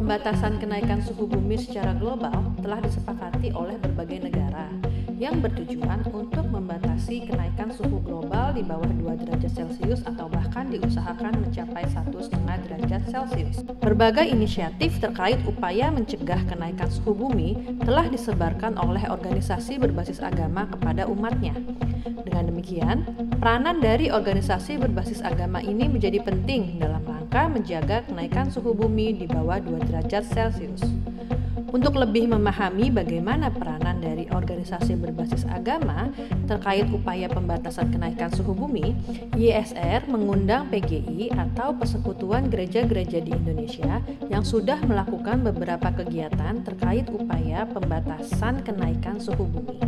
Pembatasan kenaikan suhu bumi secara global telah disepakati oleh berbagai negara yang bertujuan untuk membatasi kenaikan suhu global di bawah 2 derajat Celcius atau bahkan diusahakan mencapai 1,5 derajat Celcius. Berbagai inisiatif terkait upaya mencegah kenaikan suhu bumi telah disebarkan oleh organisasi berbasis agama kepada umatnya. Dengan demikian, peranan dari organisasi berbasis agama ini menjadi penting dalam rangka menjaga kenaikan suhu bumi di bawah 2 derajat Celcius. Untuk lebih memahami bagaimana peranan dari organisasi berbasis agama terkait upaya pembatasan kenaikan suhu bumi, YSR mengundang PGI atau Persekutuan Gereja-Gereja di Indonesia yang sudah melakukan beberapa kegiatan terkait upaya pembatasan kenaikan suhu bumi.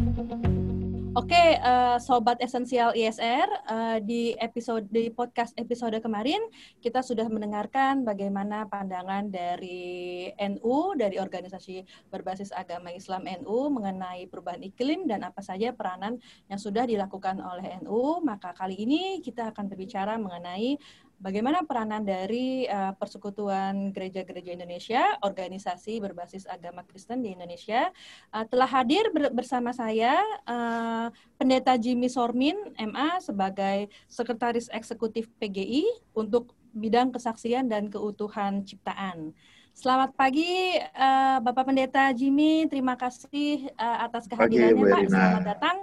Oke, uh, sobat esensial ISR, uh, di episode di podcast episode kemarin kita sudah mendengarkan bagaimana pandangan dari NU dari organisasi berbasis agama Islam NU mengenai perubahan iklim dan apa saja peranan yang sudah dilakukan oleh NU. Maka kali ini kita akan berbicara mengenai bagaimana peranan dari uh, Persekutuan Gereja-Gereja Indonesia, organisasi berbasis agama Kristen di Indonesia, uh, telah hadir ber bersama saya uh, Pendeta Jimmy Sormin, MA, sebagai Sekretaris Eksekutif PGI untuk bidang kesaksian dan keutuhan ciptaan. Selamat pagi, uh, Bapak Pendeta Jimmy. Terima kasih uh, atas kehadirannya, Pak. Selamat datang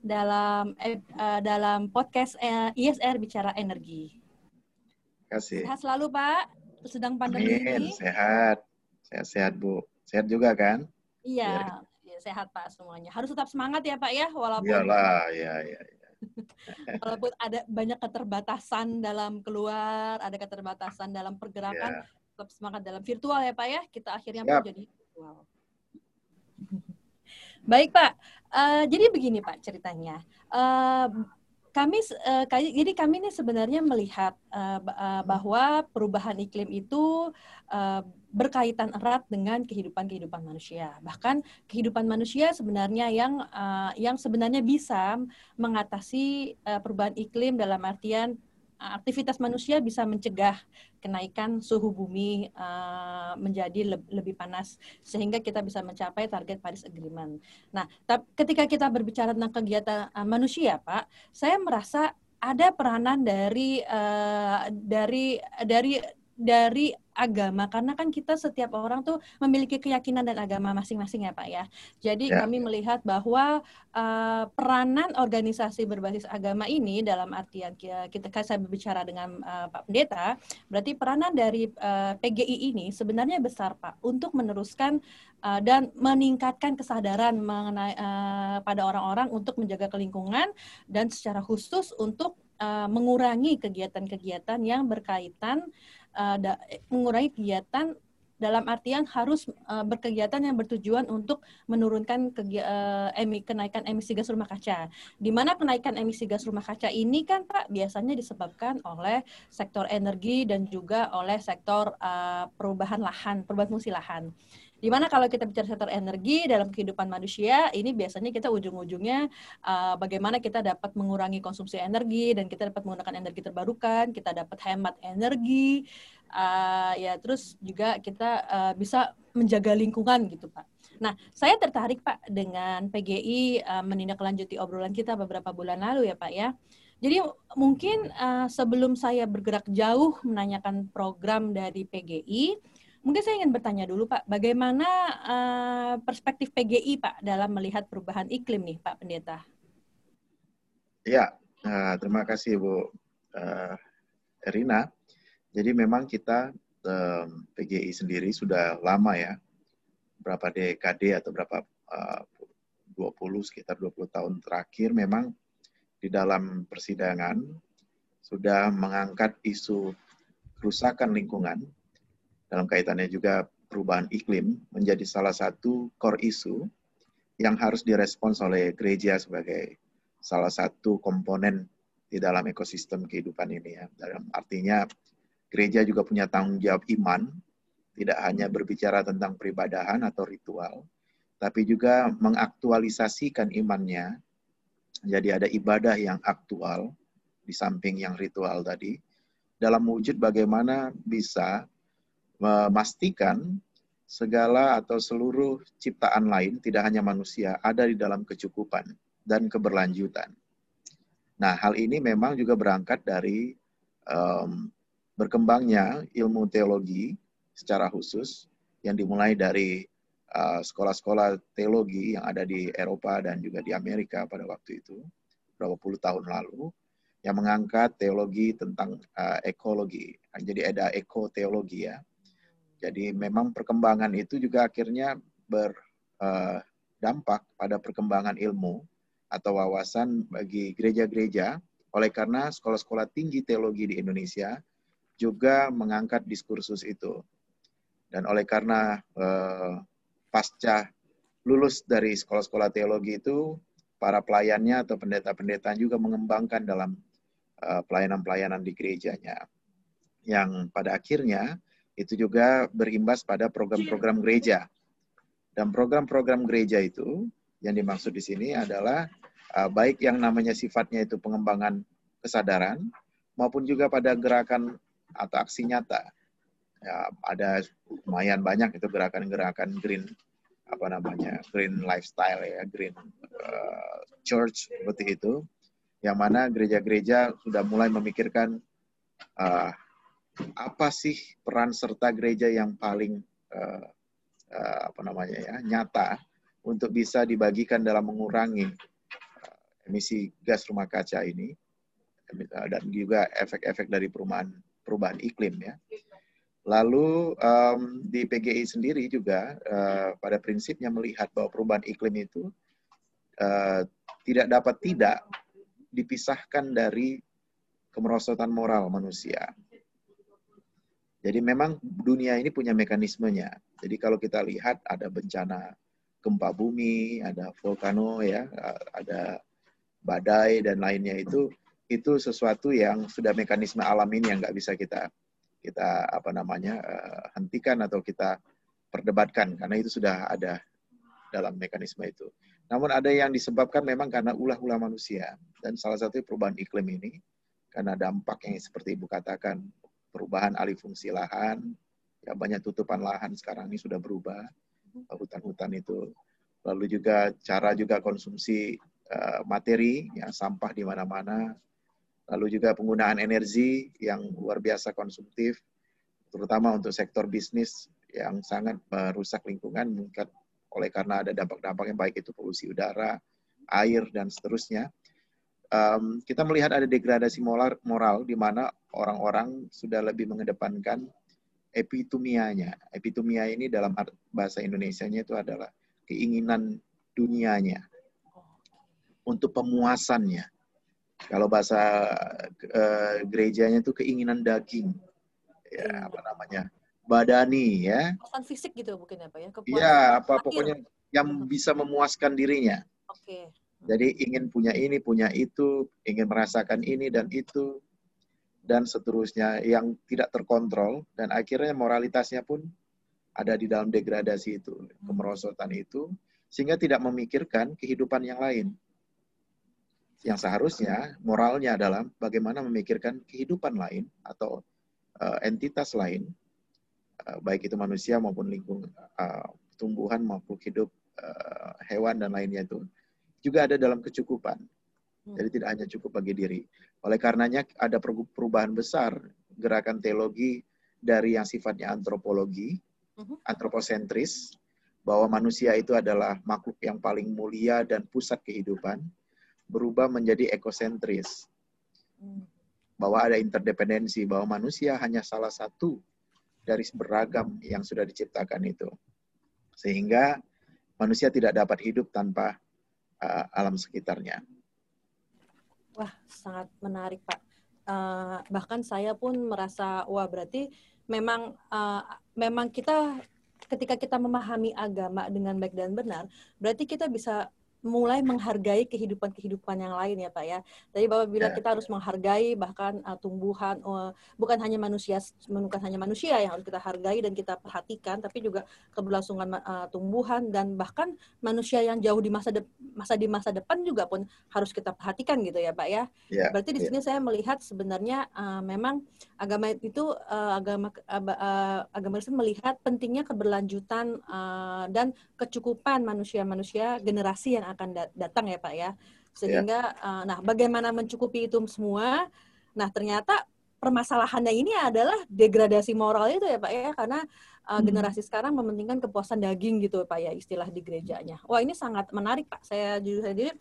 dalam uh, dalam podcast uh, ISR Bicara Energi kasih. Sehat selalu Pak, sedang pandemi Amin, ini. sehat. Sehat-sehat Bu. Sehat juga kan? Iya, ya, sehat Pak semuanya. Harus tetap semangat ya Pak ya, walaupun Iyalah, ya, ya, ya. walaupun ada banyak keterbatasan dalam keluar, ada keterbatasan dalam pergerakan, ya. tetap semangat dalam virtual ya Pak ya. Kita akhirnya Siap. menjadi virtual. Baik Pak, uh, jadi begini Pak ceritanya. Uh, kami uh, jadi kami ini sebenarnya melihat uh, bahwa perubahan iklim itu berkaitan erat dengan kehidupan-kehidupan manusia. Bahkan kehidupan manusia sebenarnya yang yang sebenarnya bisa mengatasi perubahan iklim dalam artian aktivitas manusia bisa mencegah kenaikan suhu bumi uh, menjadi le lebih panas sehingga kita bisa mencapai target Paris Agreement. Nah, ketika kita berbicara tentang kegiatan uh, manusia, Pak, saya merasa ada peranan dari uh, dari dari dari agama karena kan kita setiap orang tuh memiliki keyakinan dan agama masing-masing ya Pak ya. Jadi ya. kami melihat bahwa uh, peranan organisasi berbasis agama ini dalam artian kita, kita saya berbicara dengan uh, Pak Pendeta, berarti peranan dari uh, PGI ini sebenarnya besar Pak untuk meneruskan uh, dan meningkatkan kesadaran mengenai uh, pada orang-orang untuk menjaga lingkungan dan secara khusus untuk uh, mengurangi kegiatan-kegiatan yang berkaitan uh, da, mengurangi kegiatan dalam artian harus uh, berkegiatan yang bertujuan untuk menurunkan uh, emi, kenaikan emisi gas rumah kaca. Di mana kenaikan emisi gas rumah kaca ini kan Pak biasanya disebabkan oleh sektor energi dan juga oleh sektor uh, perubahan lahan, perubahan fungsi lahan. Di mana kalau kita bicara sektor energi dalam kehidupan manusia, ini biasanya kita ujung-ujungnya uh, bagaimana kita dapat mengurangi konsumsi energi dan kita dapat menggunakan energi terbarukan, kita dapat hemat energi, uh, ya terus juga kita uh, bisa menjaga lingkungan gitu Pak. Nah, saya tertarik Pak dengan PGI uh, menindaklanjuti obrolan kita beberapa bulan lalu ya Pak ya. Jadi mungkin uh, sebelum saya bergerak jauh menanyakan program dari PGI, Mungkin saya ingin bertanya dulu Pak, bagaimana uh, perspektif PGI Pak dalam melihat perubahan iklim nih Pak Pendeta? Ya, uh, terima kasih Bu uh, Erina. Jadi memang kita um, PGI sendiri sudah lama ya, berapa dekade atau berapa uh, 20 sekitar 20 tahun terakhir memang di dalam persidangan sudah mengangkat isu kerusakan lingkungan dalam kaitannya juga perubahan iklim menjadi salah satu core isu yang harus direspons oleh gereja sebagai salah satu komponen di dalam ekosistem kehidupan ini ya. Dalam artinya gereja juga punya tanggung jawab iman, tidak hanya berbicara tentang peribadahan atau ritual, tapi juga mengaktualisasikan imannya. Jadi ada ibadah yang aktual di samping yang ritual tadi dalam wujud bagaimana bisa memastikan segala atau seluruh ciptaan lain, tidak hanya manusia, ada di dalam kecukupan dan keberlanjutan. Nah, hal ini memang juga berangkat dari um, berkembangnya ilmu teologi secara khusus yang dimulai dari uh, sekolah-sekolah teologi yang ada di Eropa dan juga di Amerika pada waktu itu, berapa puluh tahun lalu, yang mengangkat teologi tentang uh, ekologi. Jadi ada ekoteologi ya, jadi memang perkembangan itu juga akhirnya berdampak eh, pada perkembangan ilmu atau wawasan bagi gereja-gereja. Oleh karena sekolah-sekolah tinggi teologi di Indonesia juga mengangkat diskursus itu. Dan oleh karena eh, pasca lulus dari sekolah-sekolah teologi itu, para pelayannya atau pendeta-pendeta juga mengembangkan dalam eh, pelayanan-pelayanan di gerejanya. Yang pada akhirnya itu juga berimbas pada program-program gereja. Dan program-program gereja itu yang dimaksud di sini adalah uh, baik yang namanya sifatnya itu pengembangan kesadaran maupun juga pada gerakan atau aksi nyata. Ya, ada lumayan banyak itu gerakan-gerakan green apa namanya green lifestyle ya green uh, church seperti itu yang mana gereja-gereja sudah mulai memikirkan uh, apa sih peran serta gereja yang paling uh, uh, apa namanya ya nyata untuk bisa dibagikan dalam mengurangi uh, emisi gas rumah kaca ini dan juga efek-efek dari perubahan perubahan iklim ya. Lalu um, di PGI sendiri juga uh, pada prinsipnya melihat bahwa perubahan iklim itu uh, tidak dapat tidak dipisahkan dari kemerosotan moral manusia. Jadi memang dunia ini punya mekanismenya. Jadi kalau kita lihat ada bencana gempa bumi, ada vulkano ya, ada badai dan lainnya itu itu sesuatu yang sudah mekanisme alam ini yang nggak bisa kita kita apa namanya uh, hentikan atau kita perdebatkan karena itu sudah ada dalam mekanisme itu. Namun ada yang disebabkan memang karena ulah-ulah manusia dan salah satu perubahan iklim ini karena dampak yang seperti ibu katakan perubahan alih fungsi lahan, ya banyak tutupan lahan sekarang ini sudah berubah, hutan-hutan itu. Lalu juga cara juga konsumsi uh, materi, ya sampah di mana-mana. Lalu juga penggunaan energi yang luar biasa konsumtif, terutama untuk sektor bisnis yang sangat merusak lingkungan, mungkin oleh karena ada dampak-dampak yang baik itu polusi udara, air, dan seterusnya um, kita melihat ada degradasi moral, moral di mana orang-orang sudah lebih mengedepankan epitumianya. Epitumia ini dalam bahasa Indonesia-nya itu adalah keinginan dunianya untuk pemuasannya. Kalau bahasa uh, gerejanya itu keinginan daging, ya hmm. apa namanya, badani ya. Kepuasan fisik gitu mungkin apa ya? Iya, apa pokoknya yang bisa memuaskan dirinya. Oke. Okay. Jadi ingin punya ini, punya itu, ingin merasakan ini dan itu, dan seterusnya yang tidak terkontrol, dan akhirnya moralitasnya pun ada di dalam degradasi itu, kemerosotan itu, sehingga tidak memikirkan kehidupan yang lain. Yang seharusnya moralnya adalah bagaimana memikirkan kehidupan lain atau uh, entitas lain, uh, baik itu manusia maupun lingkungan, uh, tumbuhan maupun hidup hewan dan lainnya itu juga ada dalam kecukupan. Hmm. Jadi tidak hanya cukup bagi diri. Oleh karenanya ada perubahan besar gerakan teologi dari yang sifatnya antropologi, hmm. antroposentris, bahwa manusia itu adalah makhluk yang paling mulia dan pusat kehidupan, berubah menjadi ekosentris. Hmm. Bahwa ada interdependensi, bahwa manusia hanya salah satu dari beragam yang sudah diciptakan itu. Sehingga manusia tidak dapat hidup tanpa uh, alam sekitarnya. Wah, sangat menarik, Pak. Uh, bahkan saya pun merasa, wah berarti memang uh, memang kita ketika kita memahami agama dengan baik dan benar, berarti kita bisa mulai menghargai kehidupan-kehidupan yang lain ya Pak ya. Tadi Bapak bilang ya. kita harus menghargai bahkan uh, tumbuhan uh, bukan hanya manusia bukan hanya manusia yang harus kita hargai dan kita perhatikan tapi juga keberlangsungan uh, tumbuhan dan bahkan manusia yang jauh di masa de masa di masa depan juga pun harus kita perhatikan gitu ya Pak ya. ya Berarti di ya. sini saya melihat sebenarnya uh, memang agama itu uh, agama uh, agama Islam melihat pentingnya keberlanjutan uh, dan kecukupan manusia-manusia generasi yang akan datang ya Pak ya. Sehingga ya. uh, nah bagaimana mencukupi itu semua? Nah, ternyata permasalahannya ini adalah degradasi moral itu ya Pak ya karena uh, generasi sekarang mementingkan kepuasan daging gitu Pak ya istilah di gerejanya. Wah, ini sangat menarik Pak. Saya jujur sendiri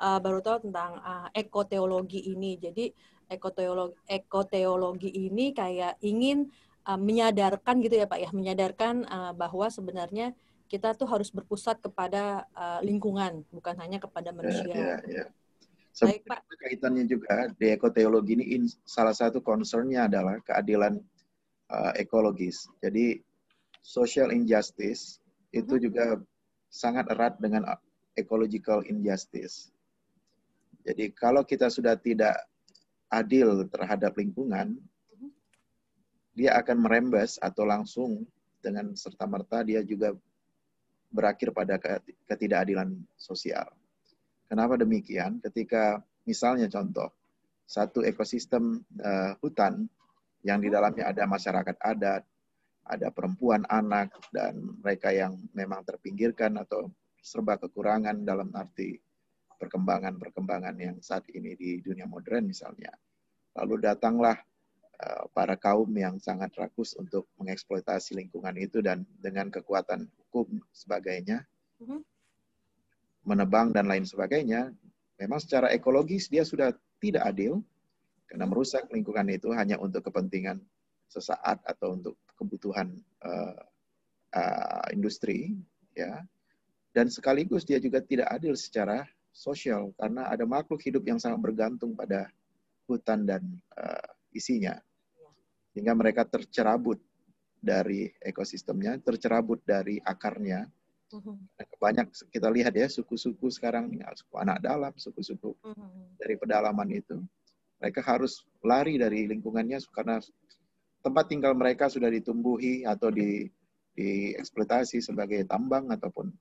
uh, baru tahu tentang uh, ekoteologi ini. Jadi ekoteologi ekoteologi ini kayak ingin uh, menyadarkan gitu ya Pak ya, menyadarkan uh, bahwa sebenarnya kita tuh harus berpusat kepada uh, lingkungan, bukan hanya kepada ya, manusia. Ya, ya, ya. Baik, Pak. Kaitannya juga di ekoteologi ini in, salah satu concernnya adalah keadilan uh, ekologis. Jadi social injustice itu hmm. juga sangat erat dengan ecological injustice. Jadi kalau kita sudah tidak adil terhadap lingkungan, hmm. dia akan merembes atau langsung dengan serta-merta dia juga berakhir pada ketidakadilan sosial. Kenapa demikian? Ketika misalnya contoh satu ekosistem uh, hutan yang di dalamnya ada masyarakat adat, ada perempuan, anak, dan mereka yang memang terpinggirkan atau serba kekurangan dalam arti perkembangan-perkembangan yang saat ini di dunia modern misalnya. Lalu datanglah para kaum yang sangat rakus untuk mengeksploitasi lingkungan itu dan dengan kekuatan hukum sebagainya, mm-hmm. menebang dan lain sebagainya, memang secara ekologis dia sudah tidak adil karena merusak lingkungan itu hanya untuk kepentingan sesaat atau untuk kebutuhan uh, uh, industri, ya. Dan sekaligus dia juga tidak adil secara sosial karena ada makhluk hidup yang sangat bergantung pada hutan dan uh, isinya, sehingga mereka tercerabut dari ekosistemnya, tercerabut dari akarnya. Uh-huh. Banyak kita lihat ya suku-suku sekarang, suku anak dalam, suku-suku uh-huh. dari pedalaman itu, mereka harus lari dari lingkungannya karena tempat tinggal mereka sudah ditumbuhi atau di dieksploitasi sebagai tambang ataupun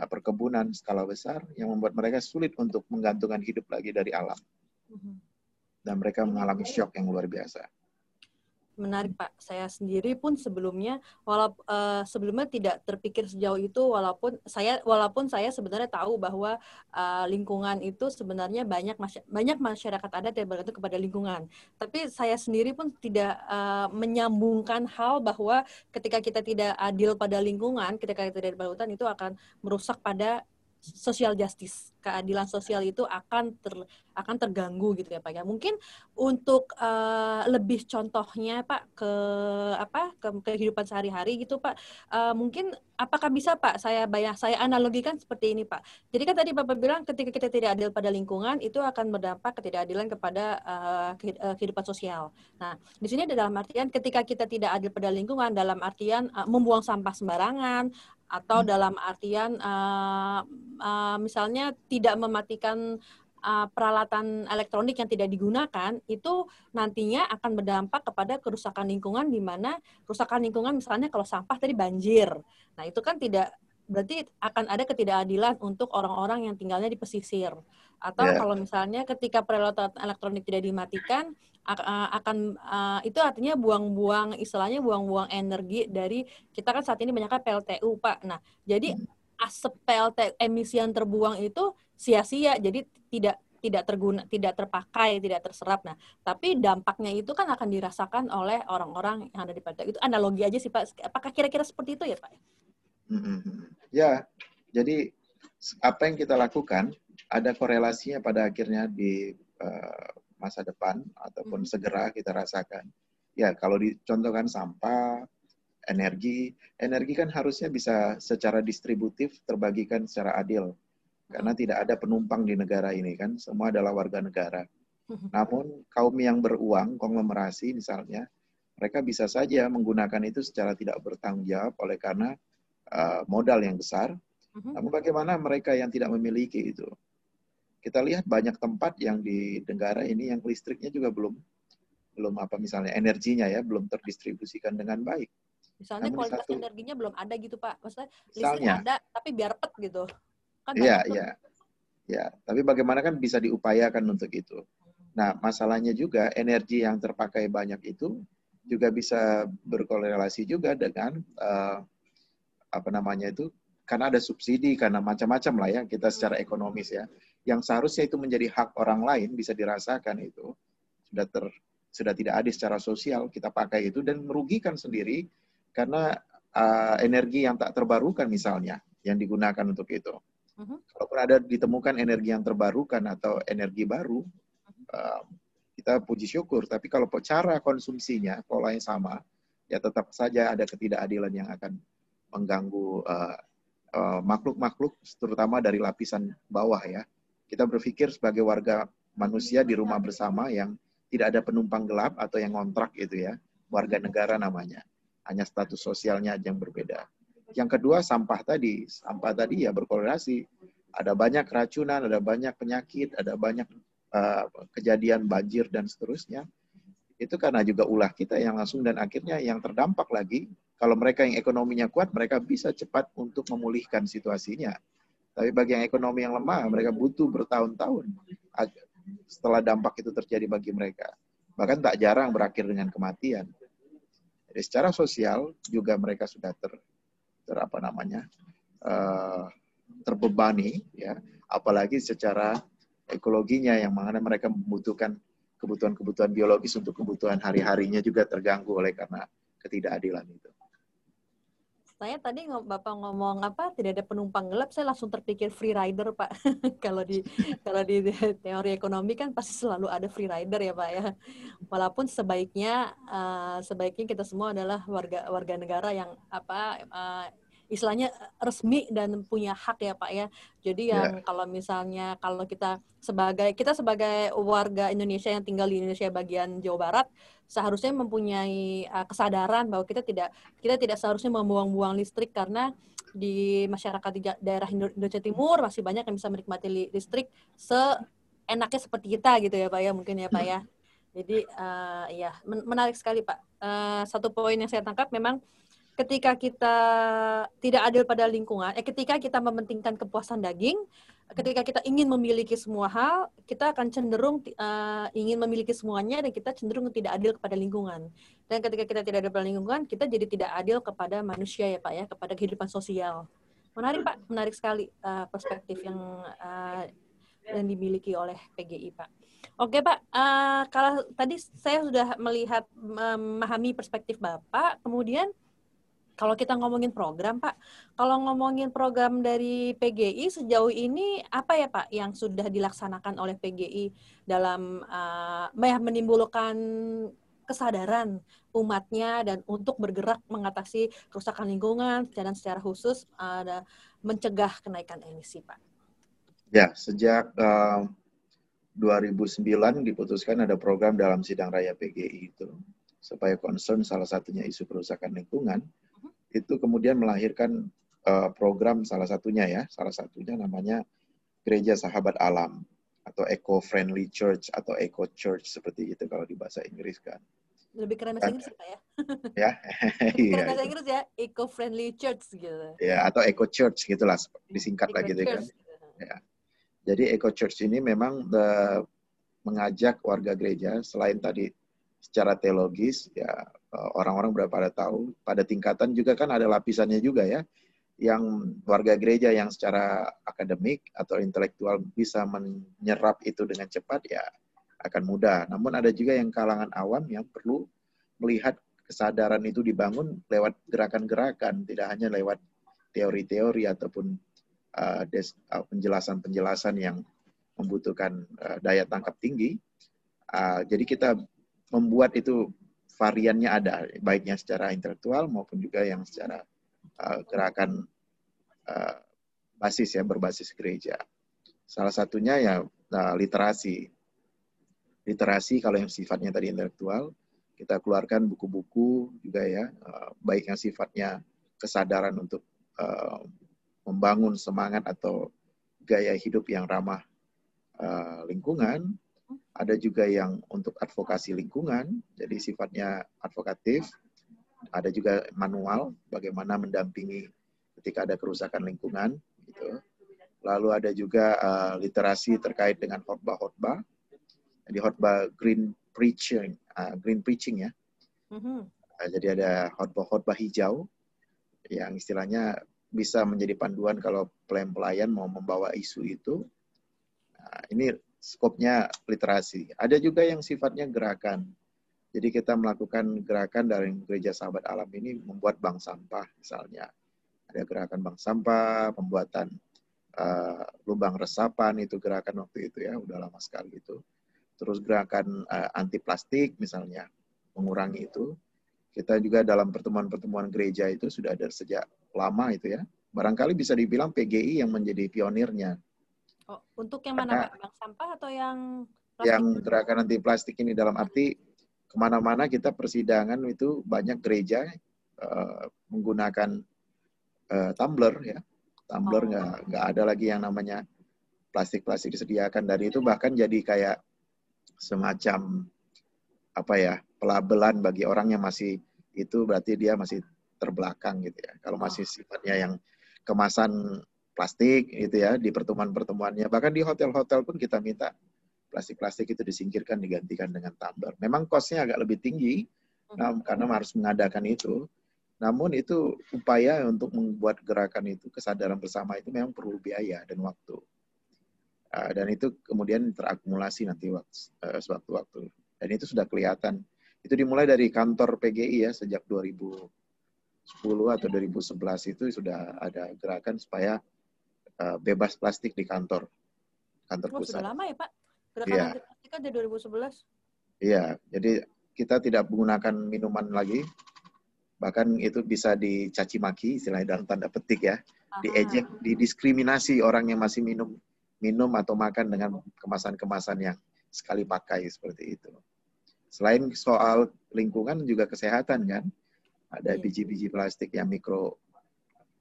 uh, perkebunan skala besar yang membuat mereka sulit untuk menggantungkan hidup lagi dari alam. Uh-huh. Dan mereka mengalami shock yang luar biasa menarik Pak. Saya sendiri pun sebelumnya walaupun uh, sebelumnya tidak terpikir sejauh itu walaupun saya walaupun saya sebenarnya tahu bahwa uh, lingkungan itu sebenarnya banyak masy banyak masyarakat adat yang bergantung kepada lingkungan. Tapi saya sendiri pun tidak uh, menyambungkan hal bahwa ketika kita tidak adil pada lingkungan, ketika kita tidak adil pada hutan itu akan merusak pada social justice, keadilan sosial itu akan ter, akan terganggu gitu ya Pak ya. Mungkin untuk uh, lebih contohnya Pak ke apa ke kehidupan sehari-hari gitu Pak. Uh, mungkin apakah bisa Pak saya bayang saya analogikan seperti ini Pak. Jadi kan tadi Bapak bilang ketika kita tidak adil pada lingkungan itu akan berdampak ketidakadilan kepada uh, kehidupan sosial. Nah, di sini dalam artian ketika kita tidak adil pada lingkungan dalam artian uh, membuang sampah sembarangan atau dalam artian uh, uh, misalnya tidak mematikan uh, peralatan elektronik yang tidak digunakan itu nantinya akan berdampak kepada kerusakan lingkungan di mana kerusakan lingkungan misalnya kalau sampah tadi banjir. Nah, itu kan tidak berarti akan ada ketidakadilan untuk orang-orang yang tinggalnya di pesisir. Atau yeah. kalau misalnya ketika peralatan elektronik tidak dimatikan akan uh, itu artinya buang-buang istilahnya buang-buang energi dari kita kan saat ini banyaknya PLTU Pak. Nah, jadi hmm. asap PLTU emisi yang terbuang itu sia-sia jadi tidak tidak terguna, tidak terpakai, tidak terserap. Nah, tapi dampaknya itu kan akan dirasakan oleh orang-orang yang ada di PLTU. Itu analogi aja sih Pak. Apakah kira-kira seperti itu ya Pak? Hmm. Ya, jadi apa yang kita lakukan ada korelasinya pada akhirnya di uh, masa depan ataupun hmm. segera kita rasakan. Ya, kalau dicontohkan sampah, energi, energi kan harusnya bisa secara distributif terbagikan secara adil. Karena hmm. tidak ada penumpang di negara ini kan, semua adalah warga negara. Hmm. Namun kaum yang beruang, konglomerasi misalnya, mereka bisa saja menggunakan itu secara tidak bertanggung jawab oleh karena uh, modal yang besar. Namun bagaimana mereka yang tidak memiliki itu? Kita lihat banyak tempat yang di negara ini yang listriknya juga belum belum apa misalnya energinya ya belum terdistribusikan dengan baik. Misalnya Namun kualitas satu, energinya belum ada gitu Pak. Maksudnya listriknya ada tapi biar pet gitu. Kan Iya, iya. Ya, tapi bagaimana kan bisa diupayakan untuk itu. Nah, masalahnya juga energi yang terpakai banyak itu juga bisa berkorelasi juga dengan uh, apa namanya itu karena ada subsidi karena macam-macam lah ya kita secara ekonomis ya yang seharusnya itu menjadi hak orang lain bisa dirasakan itu sudah ter sudah tidak adil secara sosial kita pakai itu dan merugikan sendiri karena uh, energi yang tak terbarukan misalnya yang digunakan untuk itu. Uh-huh. Kalaupun ada ditemukan energi yang terbarukan atau energi baru, uh, kita puji syukur. Tapi kalau cara konsumsinya pola yang sama, ya tetap saja ada ketidakadilan yang akan mengganggu uh, uh, makhluk-makhluk, terutama dari lapisan bawah ya. Kita berpikir sebagai warga manusia di rumah bersama yang tidak ada penumpang gelap atau yang ngontrak gitu ya, warga negara namanya. Hanya status sosialnya yang berbeda. Yang kedua sampah tadi, sampah tadi ya berkorelasi. Ada banyak keracunan, ada banyak penyakit, ada banyak uh, kejadian banjir dan seterusnya. Itu karena juga ulah kita yang langsung dan akhirnya yang terdampak lagi kalau mereka yang ekonominya kuat, mereka bisa cepat untuk memulihkan situasinya. Tapi bagi yang ekonomi yang lemah, mereka butuh bertahun-tahun setelah dampak itu terjadi bagi mereka. Bahkan tak jarang berakhir dengan kematian. Jadi secara sosial juga mereka sudah ter, ter apa namanya uh, terbebani, ya. Apalagi secara ekologinya yang mana mereka membutuhkan kebutuhan-kebutuhan biologis untuk kebutuhan hari-harinya juga terganggu oleh karena ketidakadilan itu saya tadi bapak ngomong apa tidak ada penumpang gelap saya langsung terpikir free rider pak kalau di kalau di teori ekonomi kan pasti selalu ada free rider ya pak ya walaupun sebaiknya uh, sebaiknya kita semua adalah warga warga negara yang apa uh, istilahnya resmi dan punya hak ya Pak ya. Jadi ya. yang yeah. kalau misalnya kalau kita sebagai kita sebagai warga Indonesia yang tinggal di Indonesia bagian Jawa Barat seharusnya mempunyai uh, kesadaran bahwa kita tidak kita tidak seharusnya membuang-buang listrik karena di masyarakat di daerah Indonesia Timur masih banyak yang bisa menikmati listrik seenaknya seperti kita gitu ya Pak ya mungkin ya Pak ya. Jadi uh, ya menarik sekali Pak. Uh, satu poin yang saya tangkap memang ketika kita tidak adil pada lingkungan, eh ketika kita mementingkan kepuasan daging, ketika kita ingin memiliki semua hal, kita akan cenderung uh, ingin memiliki semuanya dan kita cenderung tidak adil kepada lingkungan. Dan ketika kita tidak adil pada lingkungan, kita jadi tidak adil kepada manusia ya Pak ya, kepada kehidupan sosial. Menarik Pak, menarik sekali uh, perspektif yang uh, yang dimiliki oleh PGI Pak. Oke Pak, uh, kalau tadi saya sudah melihat memahami perspektif Bapak, kemudian kalau kita ngomongin program, Pak, kalau ngomongin program dari PGI sejauh ini apa ya Pak yang sudah dilaksanakan oleh PGI dalam uh, menimbulkan kesadaran umatnya dan untuk bergerak mengatasi kerusakan lingkungan dan secara khusus ada uh, mencegah kenaikan emisi, Pak. Ya, sejak uh, 2009 diputuskan ada program dalam sidang raya PGI itu supaya concern salah satunya isu kerusakan lingkungan itu kemudian melahirkan uh, program salah satunya ya, salah satunya namanya Gereja Sahabat Alam atau Eco Friendly Church atau Eco Church seperti itu kalau di bahasa Inggris kan. Lebih keren bahasa Inggris ya? ya, iya. bahasa Inggris ya, Eco Friendly Church gitu. Ya, atau Eco Church gitulah disingkat lagi gitu kan. Ya. Jadi Eco Church ini memang the, eh, mengajak warga gereja selain tadi secara teologis ya orang-orang berapa pada tahu pada tingkatan juga kan ada lapisannya juga ya yang warga gereja yang secara akademik atau intelektual bisa menyerap itu dengan cepat ya akan mudah. Namun ada juga yang kalangan awam yang perlu melihat kesadaran itu dibangun lewat gerakan-gerakan, tidak hanya lewat teori-teori ataupun uh, penjelasan-penjelasan yang membutuhkan uh, daya tangkap tinggi. Uh, jadi kita membuat itu variannya ada, baiknya secara intelektual maupun juga yang secara uh, gerakan uh, basis ya berbasis gereja. Salah satunya ya uh, literasi. Literasi kalau yang sifatnya tadi intelektual, kita keluarkan buku-buku juga ya, uh, baik yang sifatnya kesadaran untuk uh, membangun semangat atau gaya hidup yang ramah uh, lingkungan, ada juga yang untuk advokasi lingkungan, jadi sifatnya advokatif, ada juga manual, bagaimana mendampingi ketika ada kerusakan lingkungan, gitu. Lalu ada juga uh, literasi terkait dengan khotbah-khotbah, jadi khotbah green preaching, uh, green preaching ya. Mm-hmm. Uh, jadi ada khotbah-khotbah hijau yang istilahnya bisa menjadi panduan kalau pelayan-pelayan mau membawa isu itu. Nah, ini skopnya literasi. Ada juga yang sifatnya gerakan. Jadi kita melakukan gerakan dari gereja sahabat alam ini membuat bank sampah misalnya. Ada gerakan bank sampah, pembuatan uh, lubang resapan itu gerakan waktu itu ya, udah lama sekali itu terus gerakan uh, anti plastik misalnya mengurangi itu kita juga dalam pertemuan-pertemuan gereja itu sudah ada sejak lama itu ya barangkali bisa dibilang PGI yang menjadi pionirnya oh, untuk yang mana Pak? Bank sampah atau yang plastik? yang gerakan anti plastik ini dalam arti ke mana-mana kita persidangan itu banyak gereja uh, menggunakan uh, tumbler ya tumbler oh. nggak oh. nggak ada lagi yang namanya plastik-plastik disediakan dari itu bahkan jadi kayak semacam apa ya pelabelan bagi orang yang masih itu berarti dia masih terbelakang gitu ya. Kalau masih oh. sifatnya yang kemasan plastik gitu ya di pertemuan-pertemuannya bahkan di hotel-hotel pun kita minta plastik-plastik itu disingkirkan digantikan dengan tumbler. Memang kosnya agak lebih tinggi nah, karena harus mengadakan itu. Namun itu upaya untuk membuat gerakan itu kesadaran bersama itu memang perlu biaya dan waktu. Uh, dan itu kemudian terakumulasi nanti waktu, uh, sewaktu-waktu. Dan itu sudah kelihatan. Itu dimulai dari kantor PGI ya sejak 2010 atau 2011 itu sudah ada gerakan supaya uh, bebas plastik di kantor kantor oh, pusat. Sudah lama ya Pak? Gerakan ya. plastik kan dari 2011. Iya, jadi kita tidak menggunakan minuman lagi, bahkan itu bisa dicaci maki istilahnya dalam tanda petik ya, Aha. diejek, didiskriminasi orang yang masih minum minum atau makan dengan kemasan-kemasan yang sekali pakai seperti itu. Selain soal lingkungan juga kesehatan kan, ada iya. biji-biji plastik yang mikro,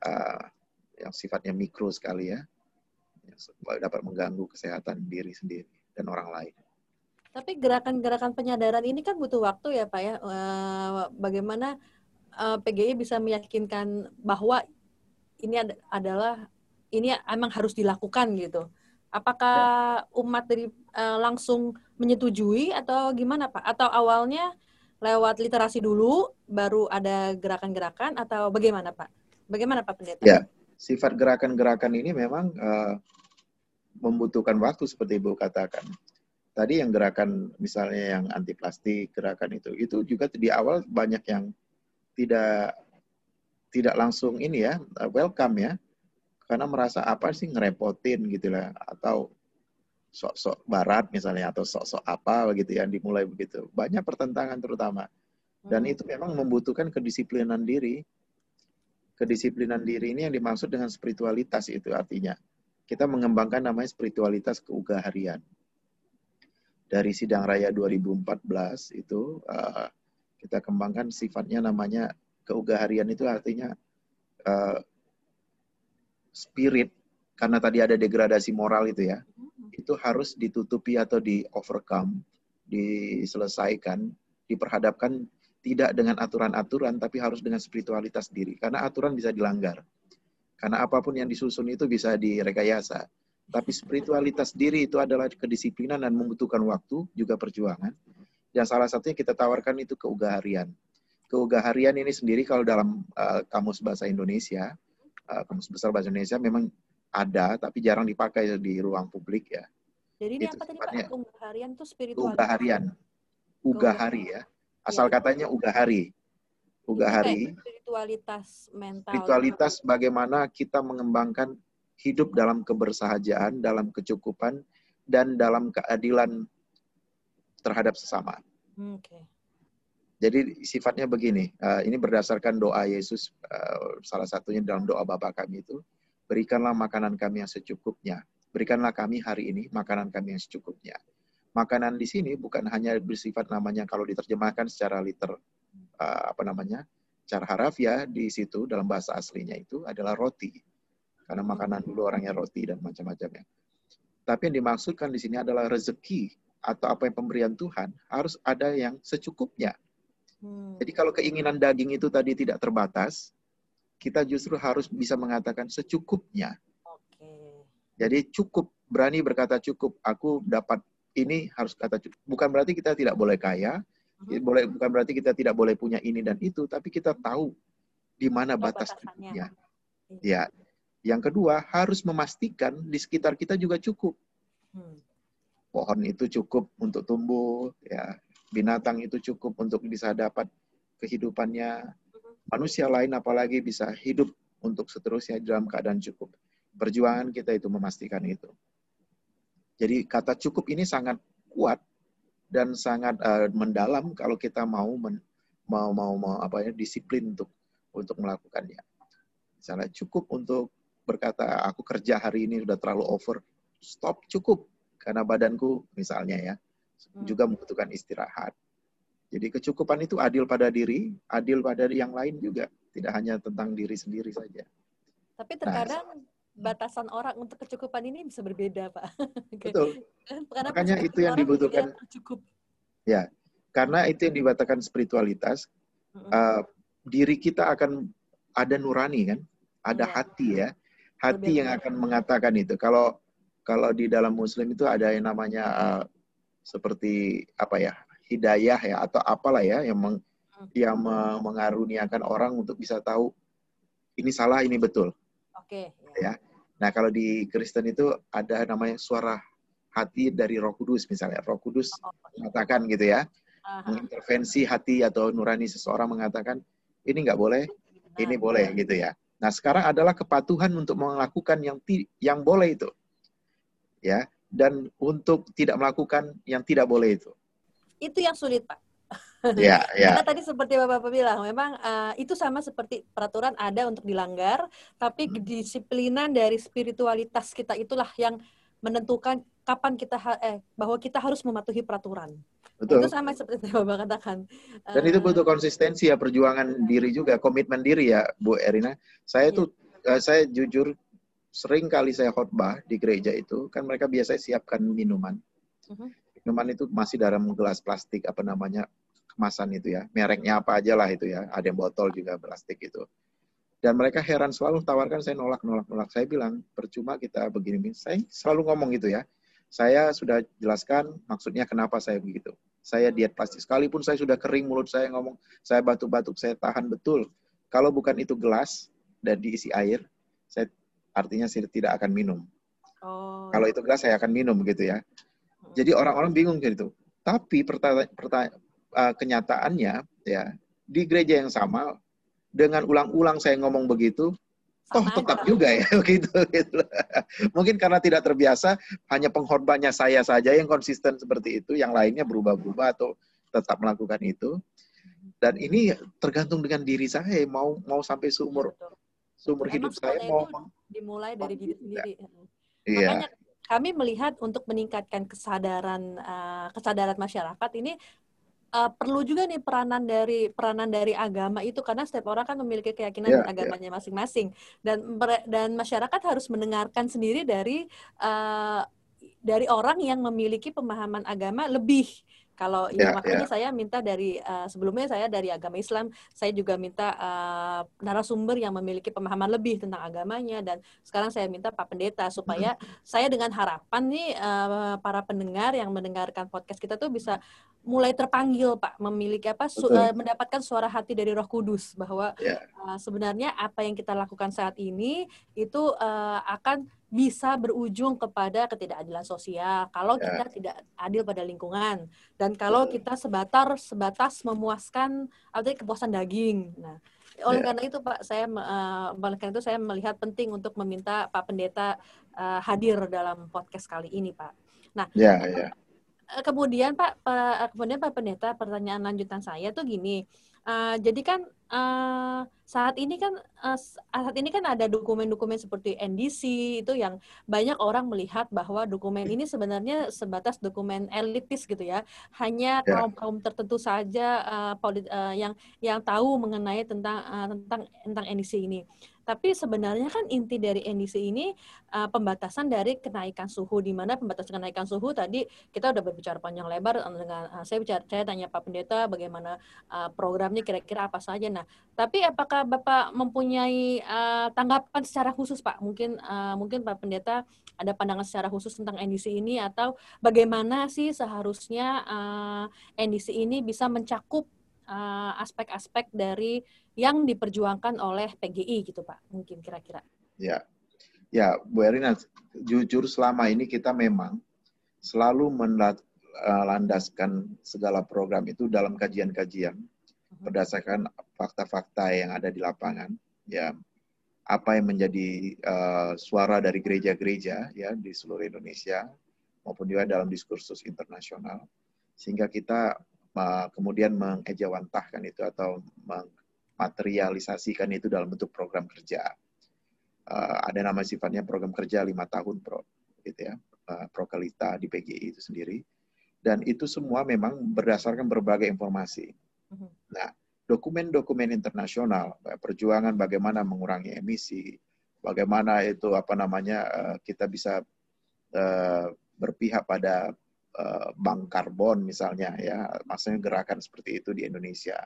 uh, yang sifatnya mikro sekali ya, yang dapat mengganggu kesehatan diri sendiri dan orang lain. Tapi gerakan-gerakan penyadaran ini kan butuh waktu ya Pak ya. Uh, bagaimana uh, PGI bisa meyakinkan bahwa ini adalah ini emang harus dilakukan gitu. Apakah umat dari uh, langsung menyetujui atau gimana Pak? Atau awalnya lewat literasi dulu baru ada gerakan-gerakan atau bagaimana Pak? Bagaimana Pak Pendeta? Ya, sifat gerakan-gerakan ini memang uh, membutuhkan waktu seperti Ibu katakan. Tadi yang gerakan misalnya yang anti plastik, gerakan itu, itu juga di awal banyak yang tidak tidak langsung ini ya welcome ya karena merasa apa sih ngerepotin gitu lah atau sok-sok barat misalnya atau sok-sok apa begitu yang dimulai begitu banyak pertentangan terutama dan hmm. itu memang membutuhkan kedisiplinan diri kedisiplinan diri ini yang dimaksud dengan spiritualitas itu artinya. Kita mengembangkan namanya spiritualitas keugaharian. Dari sidang raya 2014 itu uh, kita kembangkan sifatnya namanya keugaharian itu artinya uh, spirit. Karena tadi ada degradasi moral itu ya. Hmm. itu harus ditutupi atau di overcome diselesaikan diperhadapkan tidak dengan aturan-aturan tapi harus dengan spiritualitas diri karena aturan bisa dilanggar karena apa pun yang disusun itu bisa direkayasa tapi spiritualitas diri itu adalah kedisiplinan dan membutuhkan waktu juga perjuangan dan salah satunya kita tawarkan itu keugaharian keugaharian ini sendiri kalau dalam uh, kamus bahasa Indonesia uh, Kamus Besar Bahasa Indonesia memang ada, tapi jarang dipakai di ruang publik ya. Jadi ini apa tadi Pak? Unggah harian itu spiritual. Unggah harian. Uga hari ya. Asal ya. katanya uga hari. Uga hari. Spiritualitas mental. Spiritualitas bagaimana kita mengembangkan hidup dalam kebersahajaan, dalam kecukupan, dan dalam keadilan terhadap sesama. Hmm, oke. Okay. Jadi sifatnya begini, uh, ini berdasarkan doa Yesus, uh, salah satunya dalam doa Bapa kami itu, berikanlah makanan kami yang secukupnya. Berikanlah kami hari ini makanan kami yang secukupnya. Makanan di sini bukan hanya bersifat namanya kalau diterjemahkan secara liter, uh, apa namanya, cara harafiah di situ dalam bahasa aslinya itu adalah roti. karena makanan dulu orangnya roti dan macam-macamnya. Tapi yang dimaksudkan di sini adalah rezeki atau apa yang pemberian Tuhan harus ada yang secukupnya. Hmm. Jadi kalau keinginan daging itu tadi tidak terbatas, kita justru harus bisa mengatakan secukupnya. Okay. Jadi cukup, berani berkata cukup. Aku dapat ini harus kata. Bukan berarti kita tidak boleh kaya, uh-huh. boleh bukan berarti kita tidak boleh punya ini dan itu, tapi kita tahu di mana batas cukupnya. Iya. Ya. Yang kedua, harus memastikan di sekitar kita juga cukup. Hmm. Pohon itu cukup untuk tumbuh, ya. Binatang itu cukup untuk bisa dapat kehidupannya. Hmm. Manusia lain apalagi bisa hidup untuk seterusnya dalam keadaan cukup. Perjuangan kita itu memastikan itu. Jadi kata cukup ini sangat kuat dan sangat uh, mendalam kalau kita mau men, mau mau mau apa ya disiplin untuk untuk melakukannya. Misalnya cukup untuk berkata aku kerja hari ini sudah terlalu over, stop cukup karena badanku misalnya ya hmm. juga membutuhkan istirahat. Jadi kecukupan itu adil pada diri, adil pada yang lain juga, tidak hanya tentang diri sendiri saja. Tapi nah, terkadang nah, batasan orang untuk kecukupan ini bisa berbeda, Pak. Betul. Karena Makanya itu yang dibutuhkan. Cukup. Ya, karena itu yang dibatakan spiritualitas. -hmm. uh, diri kita akan ada nurani kan, ada ya. hati ya hati yang akan mengatakan itu. Kalau kalau di dalam Muslim itu ada yang namanya uh, seperti apa ya hidayah ya atau apalah ya yang meng, hmm. yang mengaruniakan orang untuk bisa tahu ini salah ini betul. Oke. Okay. Ya. Nah kalau di Kristen itu ada namanya suara hati dari Roh Kudus misalnya Roh Kudus oh, mengatakan gitu ya mengintervensi hati atau nurani seseorang mengatakan ini nggak boleh, ini boleh gitu ya. Nah, sekarang adalah kepatuhan untuk melakukan yang yang boleh itu. Ya, dan untuk tidak melakukan yang tidak boleh itu. Itu yang sulit, Pak. Ya, ya. Karena tadi seperti Bapak-Bapak bilang, memang uh, itu sama seperti peraturan ada untuk dilanggar, tapi hmm. kedisiplinan dari spiritualitas kita itulah yang menentukan kapan kita eh bahwa kita harus mematuhi peraturan. Betul. Itu sama seperti yang Bapak katakan. Dan uh, itu butuh konsistensi ya, perjuangan diri juga, komitmen diri ya, Bu Erina. Saya iya. tuh uh, saya jujur sering kali saya khotbah di gereja itu, kan mereka biasanya siapkan minuman. Uh-huh. Minuman itu masih dalam gelas plastik apa namanya kemasan itu ya, mereknya apa aja lah itu ya, ada yang botol juga plastik itu. Dan mereka heran selalu tawarkan saya nolak nolak nolak. Saya bilang percuma kita begini. Saya selalu ngomong gitu ya saya sudah jelaskan maksudnya kenapa saya begitu. Saya diet plastik. Sekalipun saya sudah kering mulut saya ngomong, saya batuk-batuk, saya tahan betul. Kalau bukan itu gelas dan diisi air, saya artinya saya tidak akan minum. Oh. Kalau itu gelas saya akan minum gitu ya. Jadi orang-orang bingung gitu. Tapi pertanya, pertanya, uh, kenyataannya ya di gereja yang sama dengan ulang-ulang saya ngomong begitu, toh tetap aja. juga ya begitu gitu. Mungkin karena tidak terbiasa hanya pengkhotbahnya saya saja yang konsisten seperti itu, yang lainnya berubah-berubah atau tetap melakukan itu. Dan ini tergantung dengan diri saya mau mau sampai seumur seumur hidup saya mau dimulai dari diri sendiri. Iya. Makanya kami melihat untuk meningkatkan kesadaran uh, kesadaran masyarakat ini uh, perlu juga nih peranan dari peranan dari agama itu karena setiap orang kan memiliki keyakinan yeah, agamanya masing-masing. Dan dan masyarakat harus mendengarkan sendiri dari uh, dari orang yang memiliki pemahaman agama lebih kalau ya, ya makanya yeah. saya minta dari uh, sebelumnya saya dari agama Islam, saya juga minta uh, narasumber yang memiliki pemahaman lebih tentang agamanya dan sekarang saya minta Pak Pendeta supaya hmm. saya dengan harapan nih uh, para pendengar yang mendengarkan podcast kita tuh bisa mulai terpanggil Pak memiliki apa su uh, mendapatkan suara hati dari Roh Kudus bahwa yeah. uh, sebenarnya apa yang kita lakukan saat ini itu uh, akan bisa berujung kepada ketidakadilan sosial kalau ya. kita tidak adil pada lingkungan dan kalau kita sebatar sebatas memuaskan artinya kepuasan daging. Nah, oleh ya. karena itu Pak, saya uh, oleh karena itu saya melihat penting untuk meminta Pak Pendeta uh, hadir dalam podcast kali ini, Pak. Nah, ya, ya. kemudian Pak, Pak, kemudian Pak Pendeta, pertanyaan lanjutan saya tuh gini, Uh, jadi kan uh, saat ini kan uh, saat ini kan ada dokumen-dokumen seperti NDC itu yang banyak orang melihat bahwa dokumen ini sebenarnya sebatas dokumen elitis gitu ya hanya ya. kaum kaum tertentu saja uh, polit, uh, yang yang tahu mengenai tentang uh, tentang tentang NDC ini tapi sebenarnya kan inti dari NDC ini uh, pembatasan dari kenaikan suhu di mana pembatasan kenaikan suhu tadi kita udah berbicara panjang lebar dengan uh, saya bicara saya tanya Pak Pendeta bagaimana uh, programnya kira-kira apa saja. Nah, tapi apakah Bapak mempunyai uh, tanggapan secara khusus Pak? Mungkin uh, mungkin Pak Pendeta ada pandangan secara khusus tentang NDC ini atau bagaimana sih seharusnya uh, NDC ini bisa mencakup aspek-aspek uh, dari yang diperjuangkan oleh PGI gitu Pak, mungkin kira-kira. Ya, ya Bu Erina, jujur selama ini kita memang selalu melandaskan segala program itu dalam kajian-kajian. Berdasarkan fakta-fakta yang ada di lapangan. Ya, apa yang menjadi uh, suara dari gereja-gereja ya di seluruh Indonesia maupun juga dalam diskursus internasional sehingga kita uh, kemudian mengejawantahkan itu atau meng materialisasikan itu dalam bentuk program kerja. Uh, ada nama sifatnya program kerja lima tahun pro, gitu ya, uh, Prokalita di PGI itu sendiri. Dan itu semua memang berdasarkan berbagai informasi. Mhm. Nah, dokumen-dokumen internasional, perjuangan bagaimana mengurangi emisi, bagaimana itu apa namanya uh, kita bisa uh, berpihak pada bank karbon misalnya ya, maksudnya gerakan seperti itu di Indonesia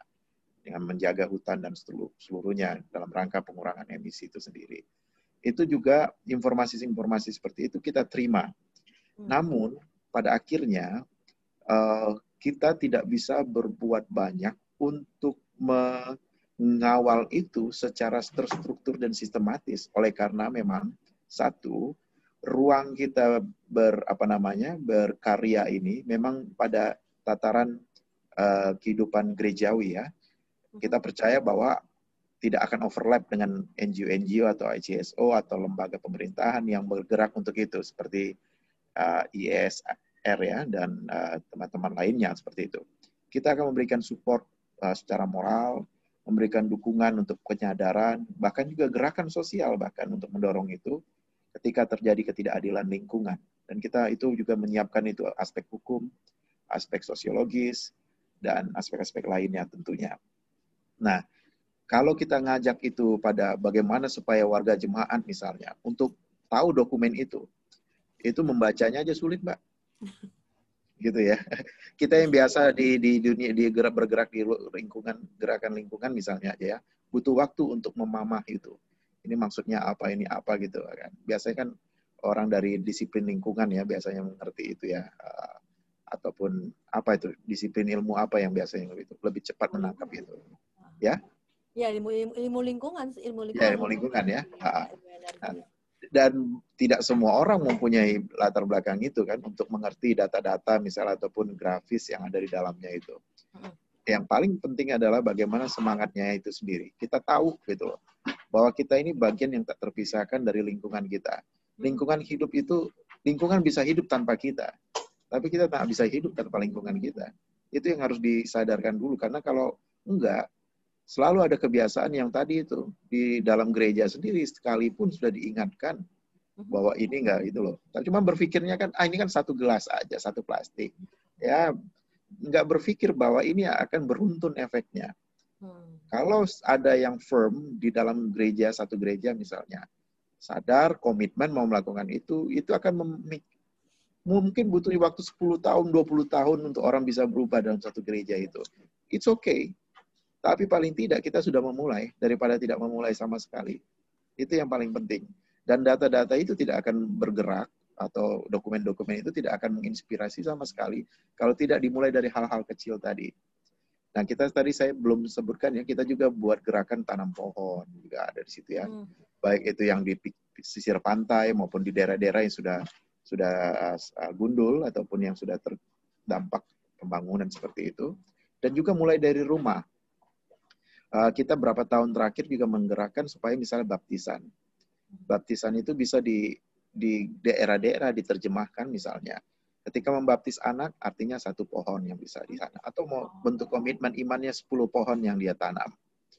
dengan menjaga hutan dan seluruhnya dalam rangka pengurangan emisi itu sendiri. Itu juga informasi-informasi seperti itu kita terima. Hmm. Namun pada akhirnya kita tidak bisa berbuat banyak untuk mengawal itu secara terstruktur dan sistematis. Oleh karena memang satu ruang kita ber apa namanya berkarya ini memang pada tataran uh, kehidupan gerejawi ya. Kita percaya bahwa tidak akan overlap dengan NGO-NGO atau ICSO atau lembaga pemerintahan yang bergerak untuk itu seperti uh, ISR ya dan uh, teman-teman uh, lainnya seperti itu. Kita akan memberikan support uh, secara moral, memberikan dukungan untuk penyadaran, bahkan juga gerakan sosial bahkan untuk mendorong itu ketika terjadi ketidakadilan lingkungan. Dan kita itu juga menyiapkan itu aspek hukum, aspek sosiologis, dan aspek-aspek lainnya tentunya. Nah, kalau kita ngajak itu pada bagaimana supaya warga jemaat misalnya untuk tahu dokumen itu, itu membacanya aja sulit, Mbak. Gitu ya. Kita yang biasa di di dunia di gerak bergerak di lingkungan gerakan lingkungan misalnya aja ya, butuh waktu untuk memamah itu. Ini maksudnya apa, ini apa gitu kan. Biasanya kan orang dari disiplin lingkungan ya biasanya mengerti itu ya. Uh, ataupun apa itu disiplin ilmu apa yang biasanya lebih lebih cepat menangkap itu ya ya ilmu ilmu, ilmu lingkungan ilmu lingkungan ya ilmu lingkungan ya nah, dan tidak semua orang mempunyai latar belakang itu kan untuk mengerti data-data misalnya ataupun grafis yang ada di dalamnya itu. Yang paling penting adalah bagaimana semangatnya itu sendiri. Kita tahu gitu loh bahwa kita ini bagian yang tak terpisahkan dari lingkungan kita. Hmm. lingkungan hidup itu lingkungan bisa hidup tanpa kita. Tapi kita tak bisa hidup tanpa lingkungan kita. Itu yang harus disadarkan dulu. Karena kalau enggak selalu ada kebiasaan yang tadi itu di dalam gereja sendiri sekalipun sudah diingatkan mhm. bahwa ini enggak itu loh. Tapi cuma berpikirnya kan ah ini kan satu gelas aja, satu plastik. Ya enggak berpikir bahwa ini akan beruntun efeknya. Hmm. Kalau ada yang firm di dalam gereja satu gereja misalnya, sadar komitmen mau melakukan itu, itu akan mungkin butuh waktu 10 tahun, 20 tahun untuk orang bisa berubah dalam satu gereja itu. It's okay. Tapi paling tidak kita sudah memulai daripada tidak memulai sama sekali. Itu yang paling penting. Dan data-data itu tidak akan bergerak atau dokumen-dokumen itu tidak akan menginspirasi sama sekali kalau tidak dimulai dari hal-hal kecil tadi. Nah, kita tadi saya belum sebutkan ya, kita juga buat gerakan tanam pohon juga ada di situ ya. Hmm. Baik itu yang di sisir pantai maupun di daerah-daerah yang sudah sudah uh, gundul ataupun yang sudah terdampak pembangunan seperti itu. Dan juga mulai dari rumah uh, kita berapa tahun terakhir juga menggerakkan supaya misalnya baptisan. Baptisan itu bisa di di daerah-daerah diterjemahkan misalnya Ketika membaptis anak, artinya satu pohon yang bisa di sana. Atau mau bentuk komitmen imannya 10 pohon yang dia tanam.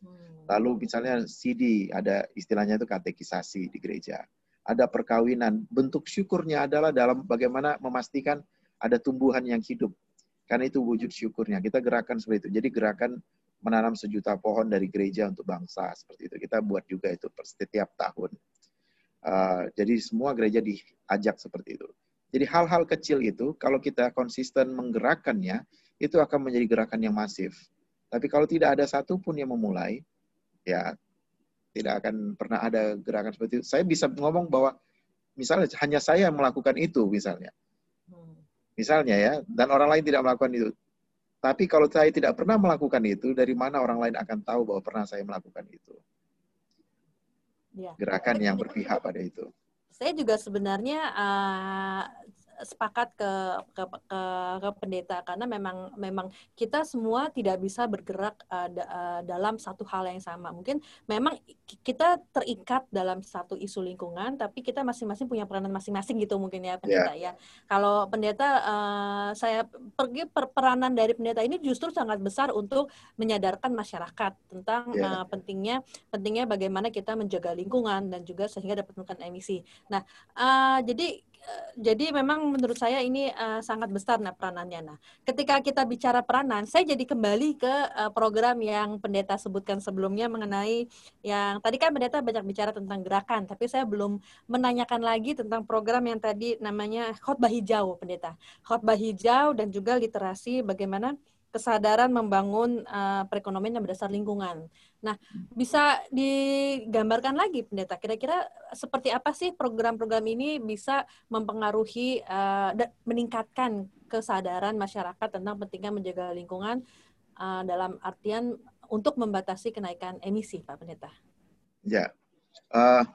Hmm. Lalu misalnya CD, ada istilahnya itu katekisasi di gereja. Ada perkawinan. Bentuk syukurnya adalah dalam bagaimana memastikan ada tumbuhan yang hidup. Karena itu wujud syukurnya. Kita gerakan seperti itu. Jadi gerakan menanam sejuta pohon dari gereja untuk bangsa. Seperti itu. Kita buat juga itu setiap tahun. Uh, jadi semua gereja diajak seperti itu. Jadi hal-hal kecil itu kalau kita konsisten menggerakkannya, itu akan menjadi gerakan yang masif. Tapi kalau tidak ada satupun yang memulai, ya tidak akan pernah ada gerakan seperti itu. Saya bisa ngomong bahwa misalnya hanya saya melakukan itu misalnya. Hmm. Misalnya ya, dan orang lain tidak melakukan itu. Tapi kalau saya tidak pernah melakukan itu, dari mana orang lain akan tahu bahwa pernah saya melakukan itu? Ya. Gerakan yang berpihak pada itu saya juga sebenarnya uh, sepakat ke, ke ke ke pendeta karena memang memang kita semua tidak bisa bergerak uh, da, uh, dalam satu hal yang sama. Mungkin memang kita terikat dalam satu isu lingkungan, tapi kita masing-masing punya peranan masing-masing gitu mungkin ya pendeta yeah. ya. Kalau pendeta uh, saya pergi per peranan dari pendeta ini justru sangat besar untuk menyadarkan masyarakat tentang yeah. uh, pentingnya pentingnya bagaimana kita menjaga lingkungan dan juga sehingga dapat menekan emisi. Nah, uh, jadi jadi memang menurut saya ini uh, sangat besar nah peranannya. Nah, ketika kita bicara peranan, saya jadi kembali ke uh, program yang pendeta sebutkan sebelumnya mengenai yang tadi kan pendeta banyak bicara tentang gerakan, tapi saya belum menanyakan lagi tentang program yang tadi namanya khotbah hijau, pendeta. Khotbah hijau dan juga literasi bagaimana kesadaran membangun uh, perekonomian yang berdasar lingkungan. Nah, bisa digambarkan lagi, pendeta, kira-kira seperti apa sih program-program ini bisa mempengaruhi uh, meningkatkan kesadaran masyarakat tentang pentingnya menjaga lingkungan uh, dalam artian untuk membatasi kenaikan emisi, Pak Pendeta? Ya, uh,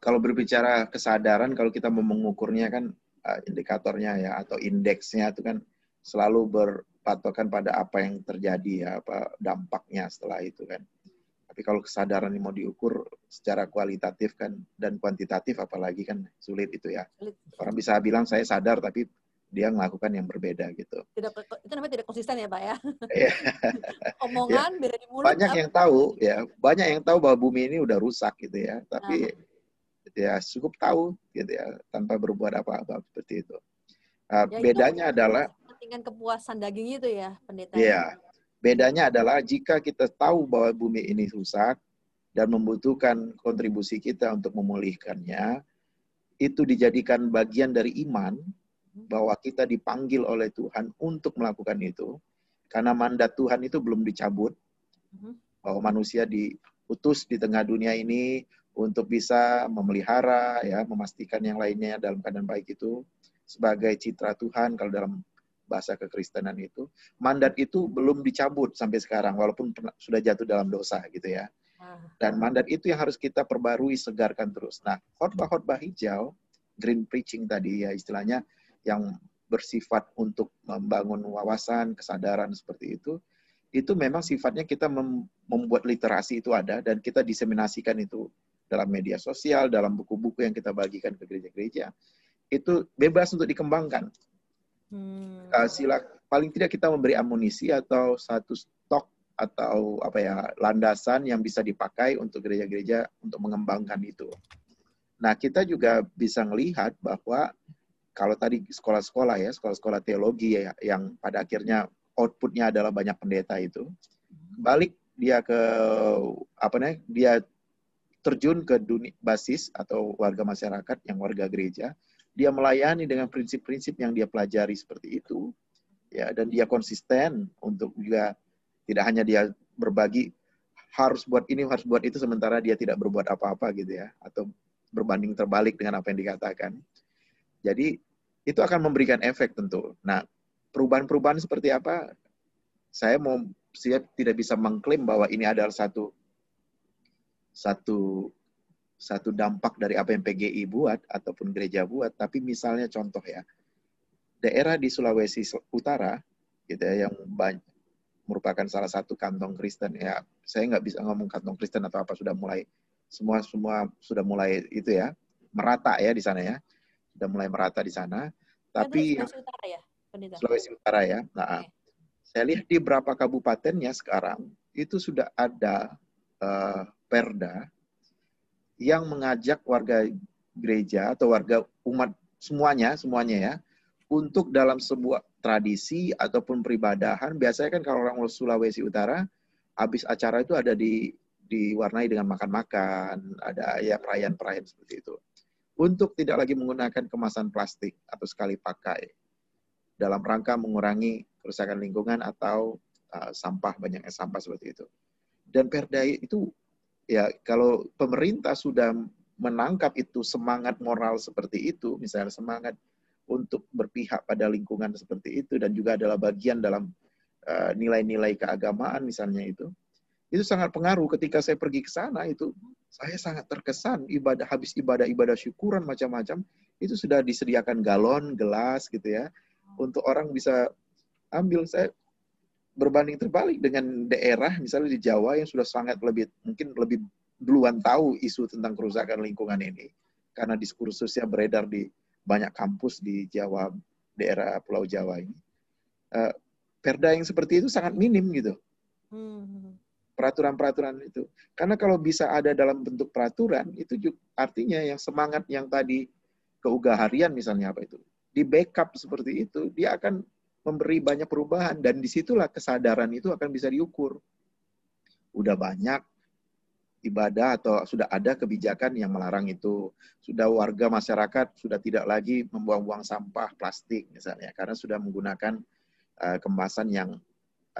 kalau berbicara kesadaran, kalau kita mau mengukurnya kan uh, indikatornya ya atau indeksnya itu kan selalu ber patokan pada apa yang terjadi ya, apa dampaknya setelah itu kan. Tapi kalau kesadaran ini mau diukur secara kualitatif kan dan kuantitatif apalagi kan sulit itu ya. Sulit. Orang bisa bilang saya sadar tapi dia melakukan yang berbeda gitu. Tidak itu namanya tidak konsisten ya, Pak ya. Iya. Omongan ya. beda di mulut. Banyak yang tahu ya, banyak yang tahu bahwa bumi ini udah rusak gitu ya, tapi nah. ya cukup tahu gitu ya tanpa berbuat apa-apa seperti itu. Uh, ya, bedanya itu, adalah kepentingan kepuasan daging itu ya, pendeta. Iya. Bedanya adalah jika kita tahu bahwa bumi ini rusak dan membutuhkan kontribusi kita untuk memulihkannya, itu dijadikan bagian dari iman bahwa kita dipanggil oleh Tuhan untuk melakukan itu. Karena mandat Tuhan itu belum dicabut. Bahwa manusia diutus di tengah dunia ini untuk bisa memelihara, ya, memastikan yang lainnya dalam keadaan baik itu sebagai citra Tuhan kalau dalam bahasa kekristenan itu, mandat itu belum dicabut sampai sekarang, walaupun sudah jatuh dalam dosa gitu ya. Ah. Dan mandat itu yang harus kita perbarui, segarkan terus. Nah, khotbah-khotbah hijau, green preaching tadi ya istilahnya, yang bersifat untuk membangun wawasan, kesadaran seperti itu, itu memang sifatnya kita membuat literasi itu ada dan kita diseminasikan itu dalam media sosial, dalam buku-buku yang kita bagikan ke gereja-gereja. Itu bebas untuk dikembangkan. Hmm. Sila paling tidak kita memberi amunisi atau satu stok atau apa ya landasan yang bisa dipakai untuk gereja-gereja untuk mengembangkan itu. Nah kita juga bisa melihat bahwa kalau tadi sekolah-sekolah ya sekolah-sekolah teologi ya yang pada akhirnya outputnya adalah banyak pendeta itu balik dia ke apa nih dia terjun ke dunia basis atau warga masyarakat yang warga gereja dia melayani dengan prinsip-prinsip yang dia pelajari seperti itu ya dan dia konsisten untuk juga tidak hanya dia berbagi harus buat ini harus buat itu sementara dia tidak berbuat apa-apa gitu ya atau berbanding terbalik dengan apa yang dikatakan. Jadi itu akan memberikan efek tentu. Nah perubahan-perubahan seperti apa? Saya mau siap tidak bisa mengklaim bahwa ini adalah satu satu satu dampak dari apa yang PGI buat ataupun gereja buat, tapi misalnya contoh ya, daerah di Sulawesi Utara, gitu ya, yang banyak, merupakan salah satu kantong Kristen ya, saya nggak bisa ngomong kantong Kristen atau apa sudah mulai semua semua sudah mulai itu ya merata ya di sana ya, sudah mulai merata di sana. Tapi Sulawesi Utara ya, Pendeta? Sulawesi Utara ya. Nah, okay. saya lihat di beberapa kabupatennya sekarang itu sudah ada uh, perda yang mengajak warga gereja atau warga umat semuanya semuanya ya untuk dalam sebuah tradisi ataupun peribadahan biasanya kan kalau orang Sulawesi Utara habis acara itu ada di diwarnai dengan makan-makan, ada ya perayaan-perayaan seperti itu. Untuk tidak lagi menggunakan kemasan plastik atau sekali pakai dalam rangka mengurangi kerusakan lingkungan atau uh, sampah banyaknya sampah seperti itu. Dan Perda itu ya kalau pemerintah sudah menangkap itu semangat moral seperti itu, misalnya semangat untuk berpihak pada lingkungan seperti itu dan juga adalah bagian dalam uh, nilai-nilai uh, keagamaan misalnya itu, itu sangat pengaruh. Ketika saya pergi ke sana itu saya sangat terkesan ibadah habis ibadah ibadah syukuran macam-macam itu sudah disediakan galon gelas gitu ya untuk orang bisa ambil. Saya berbanding terbalik dengan daerah misalnya di Jawa yang sudah sangat lebih mungkin lebih duluan tahu isu tentang kerusakan lingkungan ini karena diskursusnya beredar di banyak kampus di Jawa daerah Pulau Jawa ini. Uh, perda yang seperti itu sangat minim gitu. Hmm. Peraturan-peraturan itu. Karena kalau bisa ada dalam bentuk peraturan, itu juga artinya yang semangat yang tadi keugah harian misalnya apa itu, di backup seperti itu, dia akan memberi banyak perubahan dan di situlah kesadaran itu akan bisa diukur. Udah banyak ibadah atau sudah ada kebijakan yang melarang itu. Sudah warga masyarakat sudah tidak lagi membuang-buang sampah plastik misalnya karena sudah menggunakan uh, kemasan yang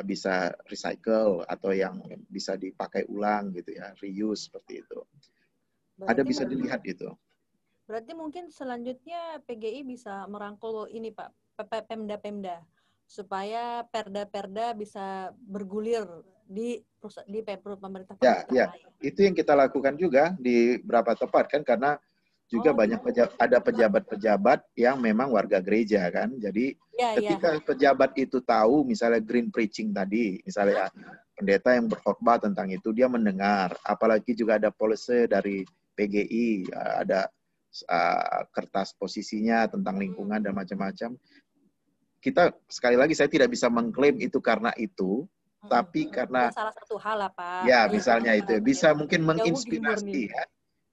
bisa recycle atau yang bisa dipakai ulang gitu ya, reuse seperti itu. Berarti Ada bisa dilihat itu. Berarti mungkin selanjutnya PGI bisa merangkul ini Pak, Pemda-pemda supaya perda-perda bisa bergulir di di pemerintah. Ya, ya. Itu yang kita lakukan juga di beberapa tempat kan karena juga oh, banyak pejabat, ada pejabat-pejabat yang memang warga gereja kan. Jadi ya, ketika ya. pejabat itu tahu misalnya green preaching tadi, misalnya pendeta yang berkhotbah tentang itu dia mendengar, apalagi juga ada policy dari PGI, ada uh, kertas posisinya tentang lingkungan dan macam-macam. Kita sekali lagi saya tidak bisa mengklaim itu karena itu, hmm. tapi karena salah satu hal apa? Ya, misalnya itu bisa mungkin menginspirasi ya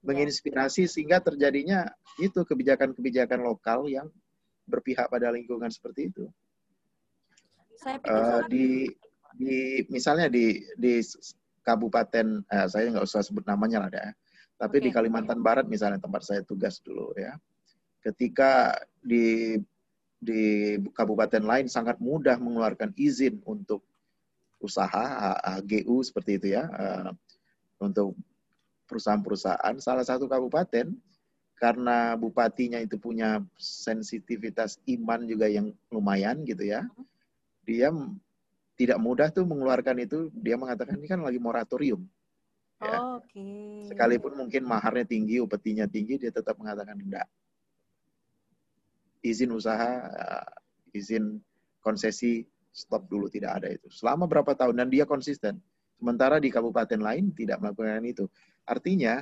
menginspirasi sehingga terjadinya itu kebijakan-kebijakan lokal yang berpihak pada lingkungan seperti itu. Saya uh, di di misalnya di di kabupaten uh, saya nggak usah sebut namanya lah ya, tapi okay. di Kalimantan Barat misalnya tempat saya tugas dulu ya, ketika di di kabupaten lain sangat mudah mengeluarkan izin untuk usaha HGU seperti itu ya, untuk perusahaan-perusahaan, salah satu kabupaten karena bupatinya itu punya sensitivitas iman juga yang lumayan gitu ya. Dia tidak mudah tuh mengeluarkan itu, dia mengatakan ini kan lagi moratorium. Ya. Oh. Okay. Sekalipun mungkin maharnya tinggi, upetinya tinggi, dia tetap mengatakan enggak. Izin usaha, eh, izin konsesi stop dulu tidak ada itu. Selama berapa tahun dan dia konsisten. Sementara di kabupaten lain tidak melakukan itu. Artinya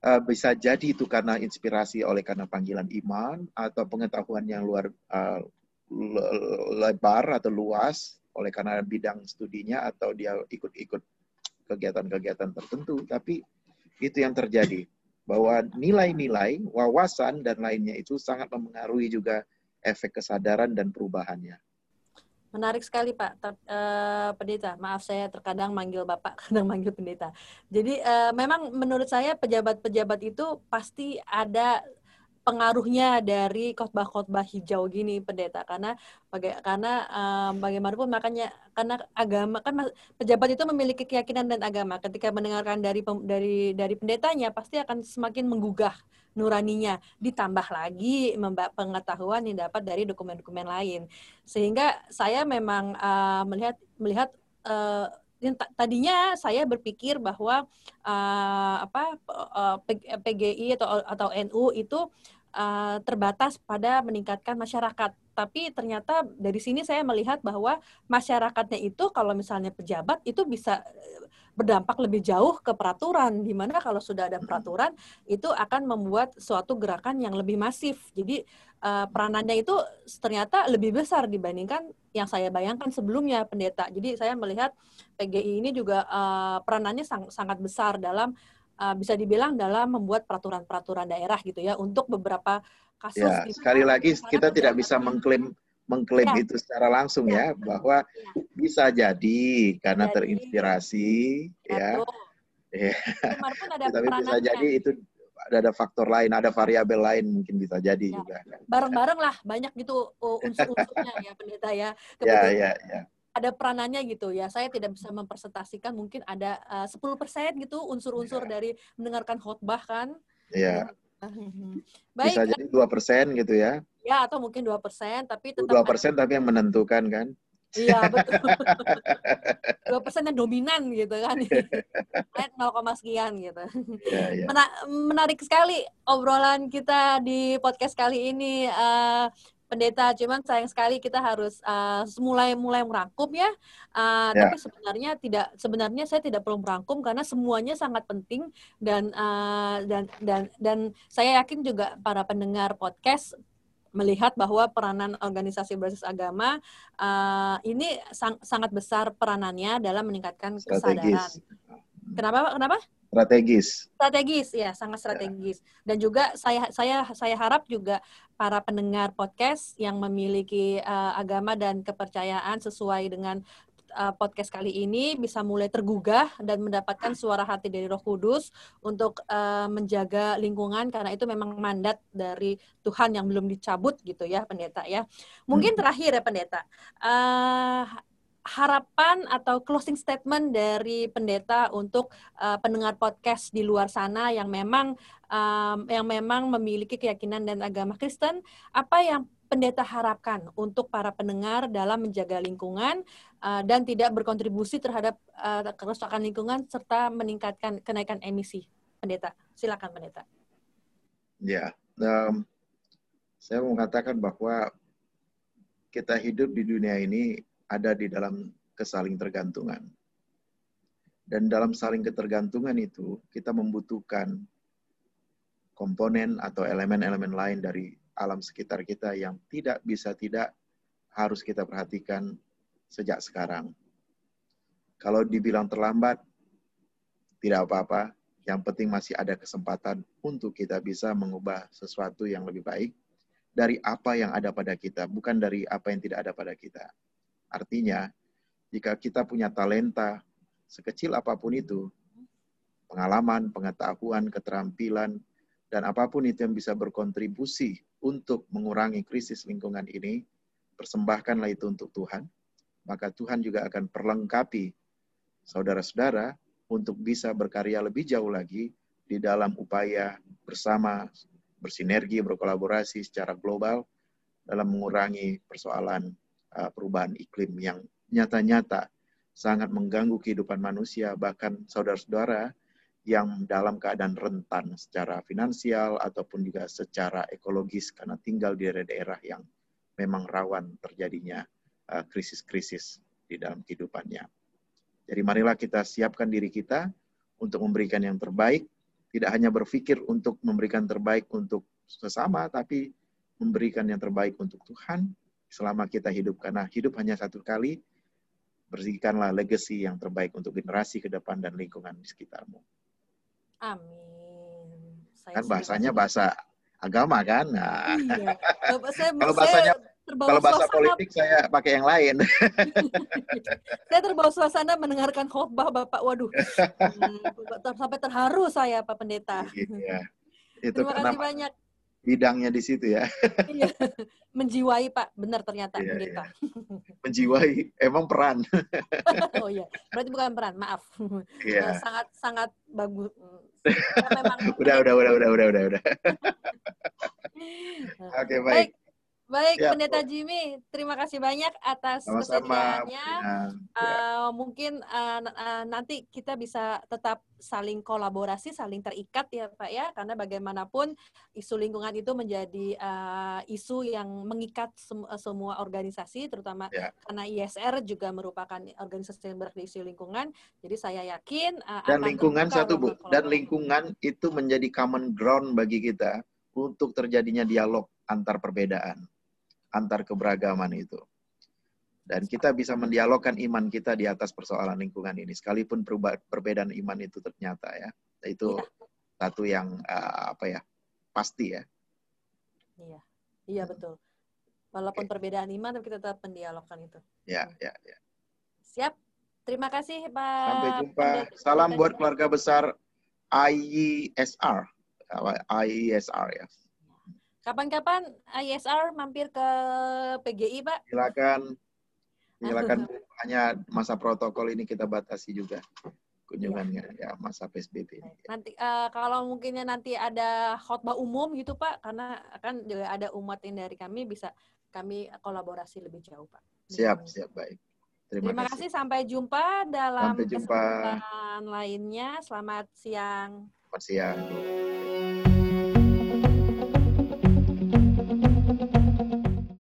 uh, bisa jadi itu karena inspirasi oleh karena panggilan iman atau pengetahuan yang luar uh, lebar atau luas oleh karena bidang studinya atau dia ikut-ikut kegiatan-kegiatan tertentu. Tapi itu yang terjadi bahwa nilai-nilai, wawasan dan lainnya itu sangat mempengaruhi juga efek kesadaran dan perubahannya. Menarik sekali Pak uh, Pendeta. Maaf saya terkadang manggil Bapak, kadang manggil Pendeta. Jadi uh, memang menurut saya pejabat-pejabat itu pasti ada pengaruhnya dari khotbah-khotbah hijau gini pendeta. Karena baga karena um, bagaimanapun makanya karena agama kan pejabat itu memiliki keyakinan dan agama. Ketika mendengarkan dari dari dari pendetanya pasti akan semakin menggugah nuraninya. Ditambah lagi pengetahuan yang dapat dari dokumen-dokumen lain. Sehingga saya memang uh, melihat melihat uh, tadinya saya berpikir bahwa uh, apa uh, PGI atau atau NU itu uh, terbatas pada meningkatkan masyarakat. Tapi ternyata dari sini saya melihat bahwa masyarakatnya itu kalau misalnya pejabat itu bisa berdampak lebih jauh ke peraturan di mana kalau sudah ada peraturan itu akan membuat suatu gerakan yang lebih masif. Jadi uh, peranannya itu ternyata lebih besar dibandingkan yang saya bayangkan sebelumnya pendeta. Jadi saya melihat PGI ini juga uh, peranannya sang, sangat besar dalam uh, bisa dibilang dalam membuat peraturan-peraturan daerah gitu ya untuk beberapa kasus. Ya, sekali lagi kita tidak bisa mengklaim mengklaim ya. itu secara langsung ya, ya bahwa ya. bisa jadi karena jadi, terinspirasi ya. ya. ada Tapi bisa jadi itu ada, ada faktor lain, ada variabel lain mungkin bisa jadi ya. juga. Bareng-bareng lah banyak gitu unsur-unsurnya ya pendeta ya. ya, ya, ya. Ada peranannya gitu ya. Saya tidak bisa mempresentasikan mungkin ada uh, 10% gitu unsur-unsur ya. dari mendengarkan khotbah kan. Iya. Baik. Bisa jadi dua persen gitu ya. Ya, atau mungkin dua persen, tapi tetap dua persen tapi yang menentukan kan? Iya betul. Dua persen yang dominan gitu kan, lain 0, sekian gitu. Ya, ya. menarik sekali obrolan kita di podcast kali ini. Uh, pendeta cuman sayang sekali kita harus uh, mulai mulai merangkum ya uh, ya. tapi sebenarnya tidak sebenarnya saya tidak perlu merangkum karena semuanya sangat penting dan uh, dan dan dan saya yakin juga para pendengar podcast melihat bahwa peranan organisasi berbasis agama uh, ini sang, sangat besar peranannya dalam meningkatkan Strategis. kesadaran. Kenapa? Kenapa? Strategis. Strategis ya, sangat strategis. Dan juga saya saya saya harap juga para pendengar podcast yang memiliki uh, agama dan kepercayaan sesuai dengan uh, podcast kali ini bisa mulai tergugah dan mendapatkan suara hati dari Roh Kudus untuk uh, menjaga lingkungan karena itu memang mandat dari Tuhan yang belum dicabut gitu ya pendeta ya. Mungkin hmm. terakhir ya pendeta. Uh, harapan atau closing statement dari pendeta untuk uh, pendengar podcast di luar sana yang memang um, yang memang memiliki keyakinan dan agama Kristen apa yang pendeta harapkan untuk para pendengar dalam menjaga lingkungan uh, dan tidak berkontribusi terhadap uh, kerusakan lingkungan serta meningkatkan kenaikan emisi? Pendeta, silakan pendeta. Ya, um, saya mau mengatakan bahwa kita hidup di dunia ini ada di dalam kesaling tergantungan. Dan dalam saling ketergantungan itu, kita membutuhkan komponen atau elemen-elemen lain dari alam sekitar kita yang tidak bisa tidak harus kita perhatikan sejak sekarang. Kalau dibilang terlambat, tidak apa-apa. Yang penting masih ada kesempatan untuk kita bisa mengubah sesuatu yang lebih baik dari apa yang ada pada kita, bukan dari apa yang tidak ada pada kita. Artinya, jika kita punya talenta sekecil apa pun itu, pengalaman, pengetahuan, keterampilan, dan apa pun itu yang bisa berkontribusi untuk mengurangi krisis lingkungan ini, persembahkanlah itu untuk Tuhan, maka Tuhan juga akan perlengkapi saudara-saudara untuk bisa berkarya lebih jauh lagi di dalam upaya bersama, bersinergi, berkolaborasi secara global dalam mengurangi persoalan uh, perubahan iklim yang nyata-nyata sangat mengganggu kehidupan manusia, bahkan saudara-saudara yang dalam keadaan rentan secara finansial ataupun juga secara ekologis karena tinggal di daerah-daerah yang memang rawan terjadinya uh, krisis-krisis di dalam kehidupannya. Jadi marilah kita siapkan diri kita untuk memberikan yang terbaik, tidak hanya berpikir untuk memberikan terbaik untuk sesama, tapi memberikan yang terbaik untuk Tuhan selama kita hidup. Karena hidup hanya satu kali, bersihkanlah legacy yang terbaik untuk generasi ke depan dan lingkungan di sekitarmu. Amin. Saya kan bahasanya bahasa agama kan? Nah. Iya. Saya, kalau bahasanya kalau bahasa suasana, politik saya pakai yang lain. saya terbawa suasana mendengarkan khotbah Bapak. Waduh. Hmm, sampai terharu saya Pak Pendeta. Iya. Itu Terima kasih banyak bidangnya di situ ya. Iya. Menjiwai Pak, benar ternyata iya. Iya. Menjiwai, emang peran. oh iya, berarti bukan peran, maaf. Iya. sangat sangat bagus. memang udah, udah, udah, udah, udah, udah, udah. Oke, okay, baik. baik. Baik, ya, Pendeta Jimmy, terima kasih banyak atas kesediaannya. Uh, mungkin uh, uh, nanti kita bisa tetap saling kolaborasi, saling terikat ya Pak ya, karena bagaimanapun isu lingkungan itu menjadi uh, isu yang mengikat sem semua organisasi, terutama ya. karena ISR juga merupakan organisasi yang bergerak di isu lingkungan. Jadi saya yakin uh, dan lingkungan satu bu, dan lingkungan itu menjadi common ground bagi kita untuk terjadinya dialog antar perbedaan antar keberagaman itu. Dan kita bisa mendialogkan iman kita di atas persoalan lingkungan ini, sekalipun perbedaan iman itu ternyata ya, itu ya. satu yang uh, apa ya pasti ya. Iya, iya betul. Walaupun okay. perbedaan iman, tapi kita tetap mendialogkan itu. Ya, ya, ya. Siap. Terima kasih Pak. Sampai jumpa. Salam buat keluarga besar IESR. IESR ya. Kapan-kapan ISR mampir ke PGI, Pak? Silakan. Silakan. Hanya masa protokol ini kita batasi juga kunjungannya ya, ya masa PSBB ini. Nanti uh, kalau mungkinnya nanti ada khotbah umum gitu Pak, karena kan juga ada umat yang dari kami bisa kami kolaborasi lebih jauh Pak. Siap, siap baik. Terima, Terima kasih. kasih. Sampai jumpa dalam sampai jumpa. kesempatan lainnya. Selamat siang. Selamat siang.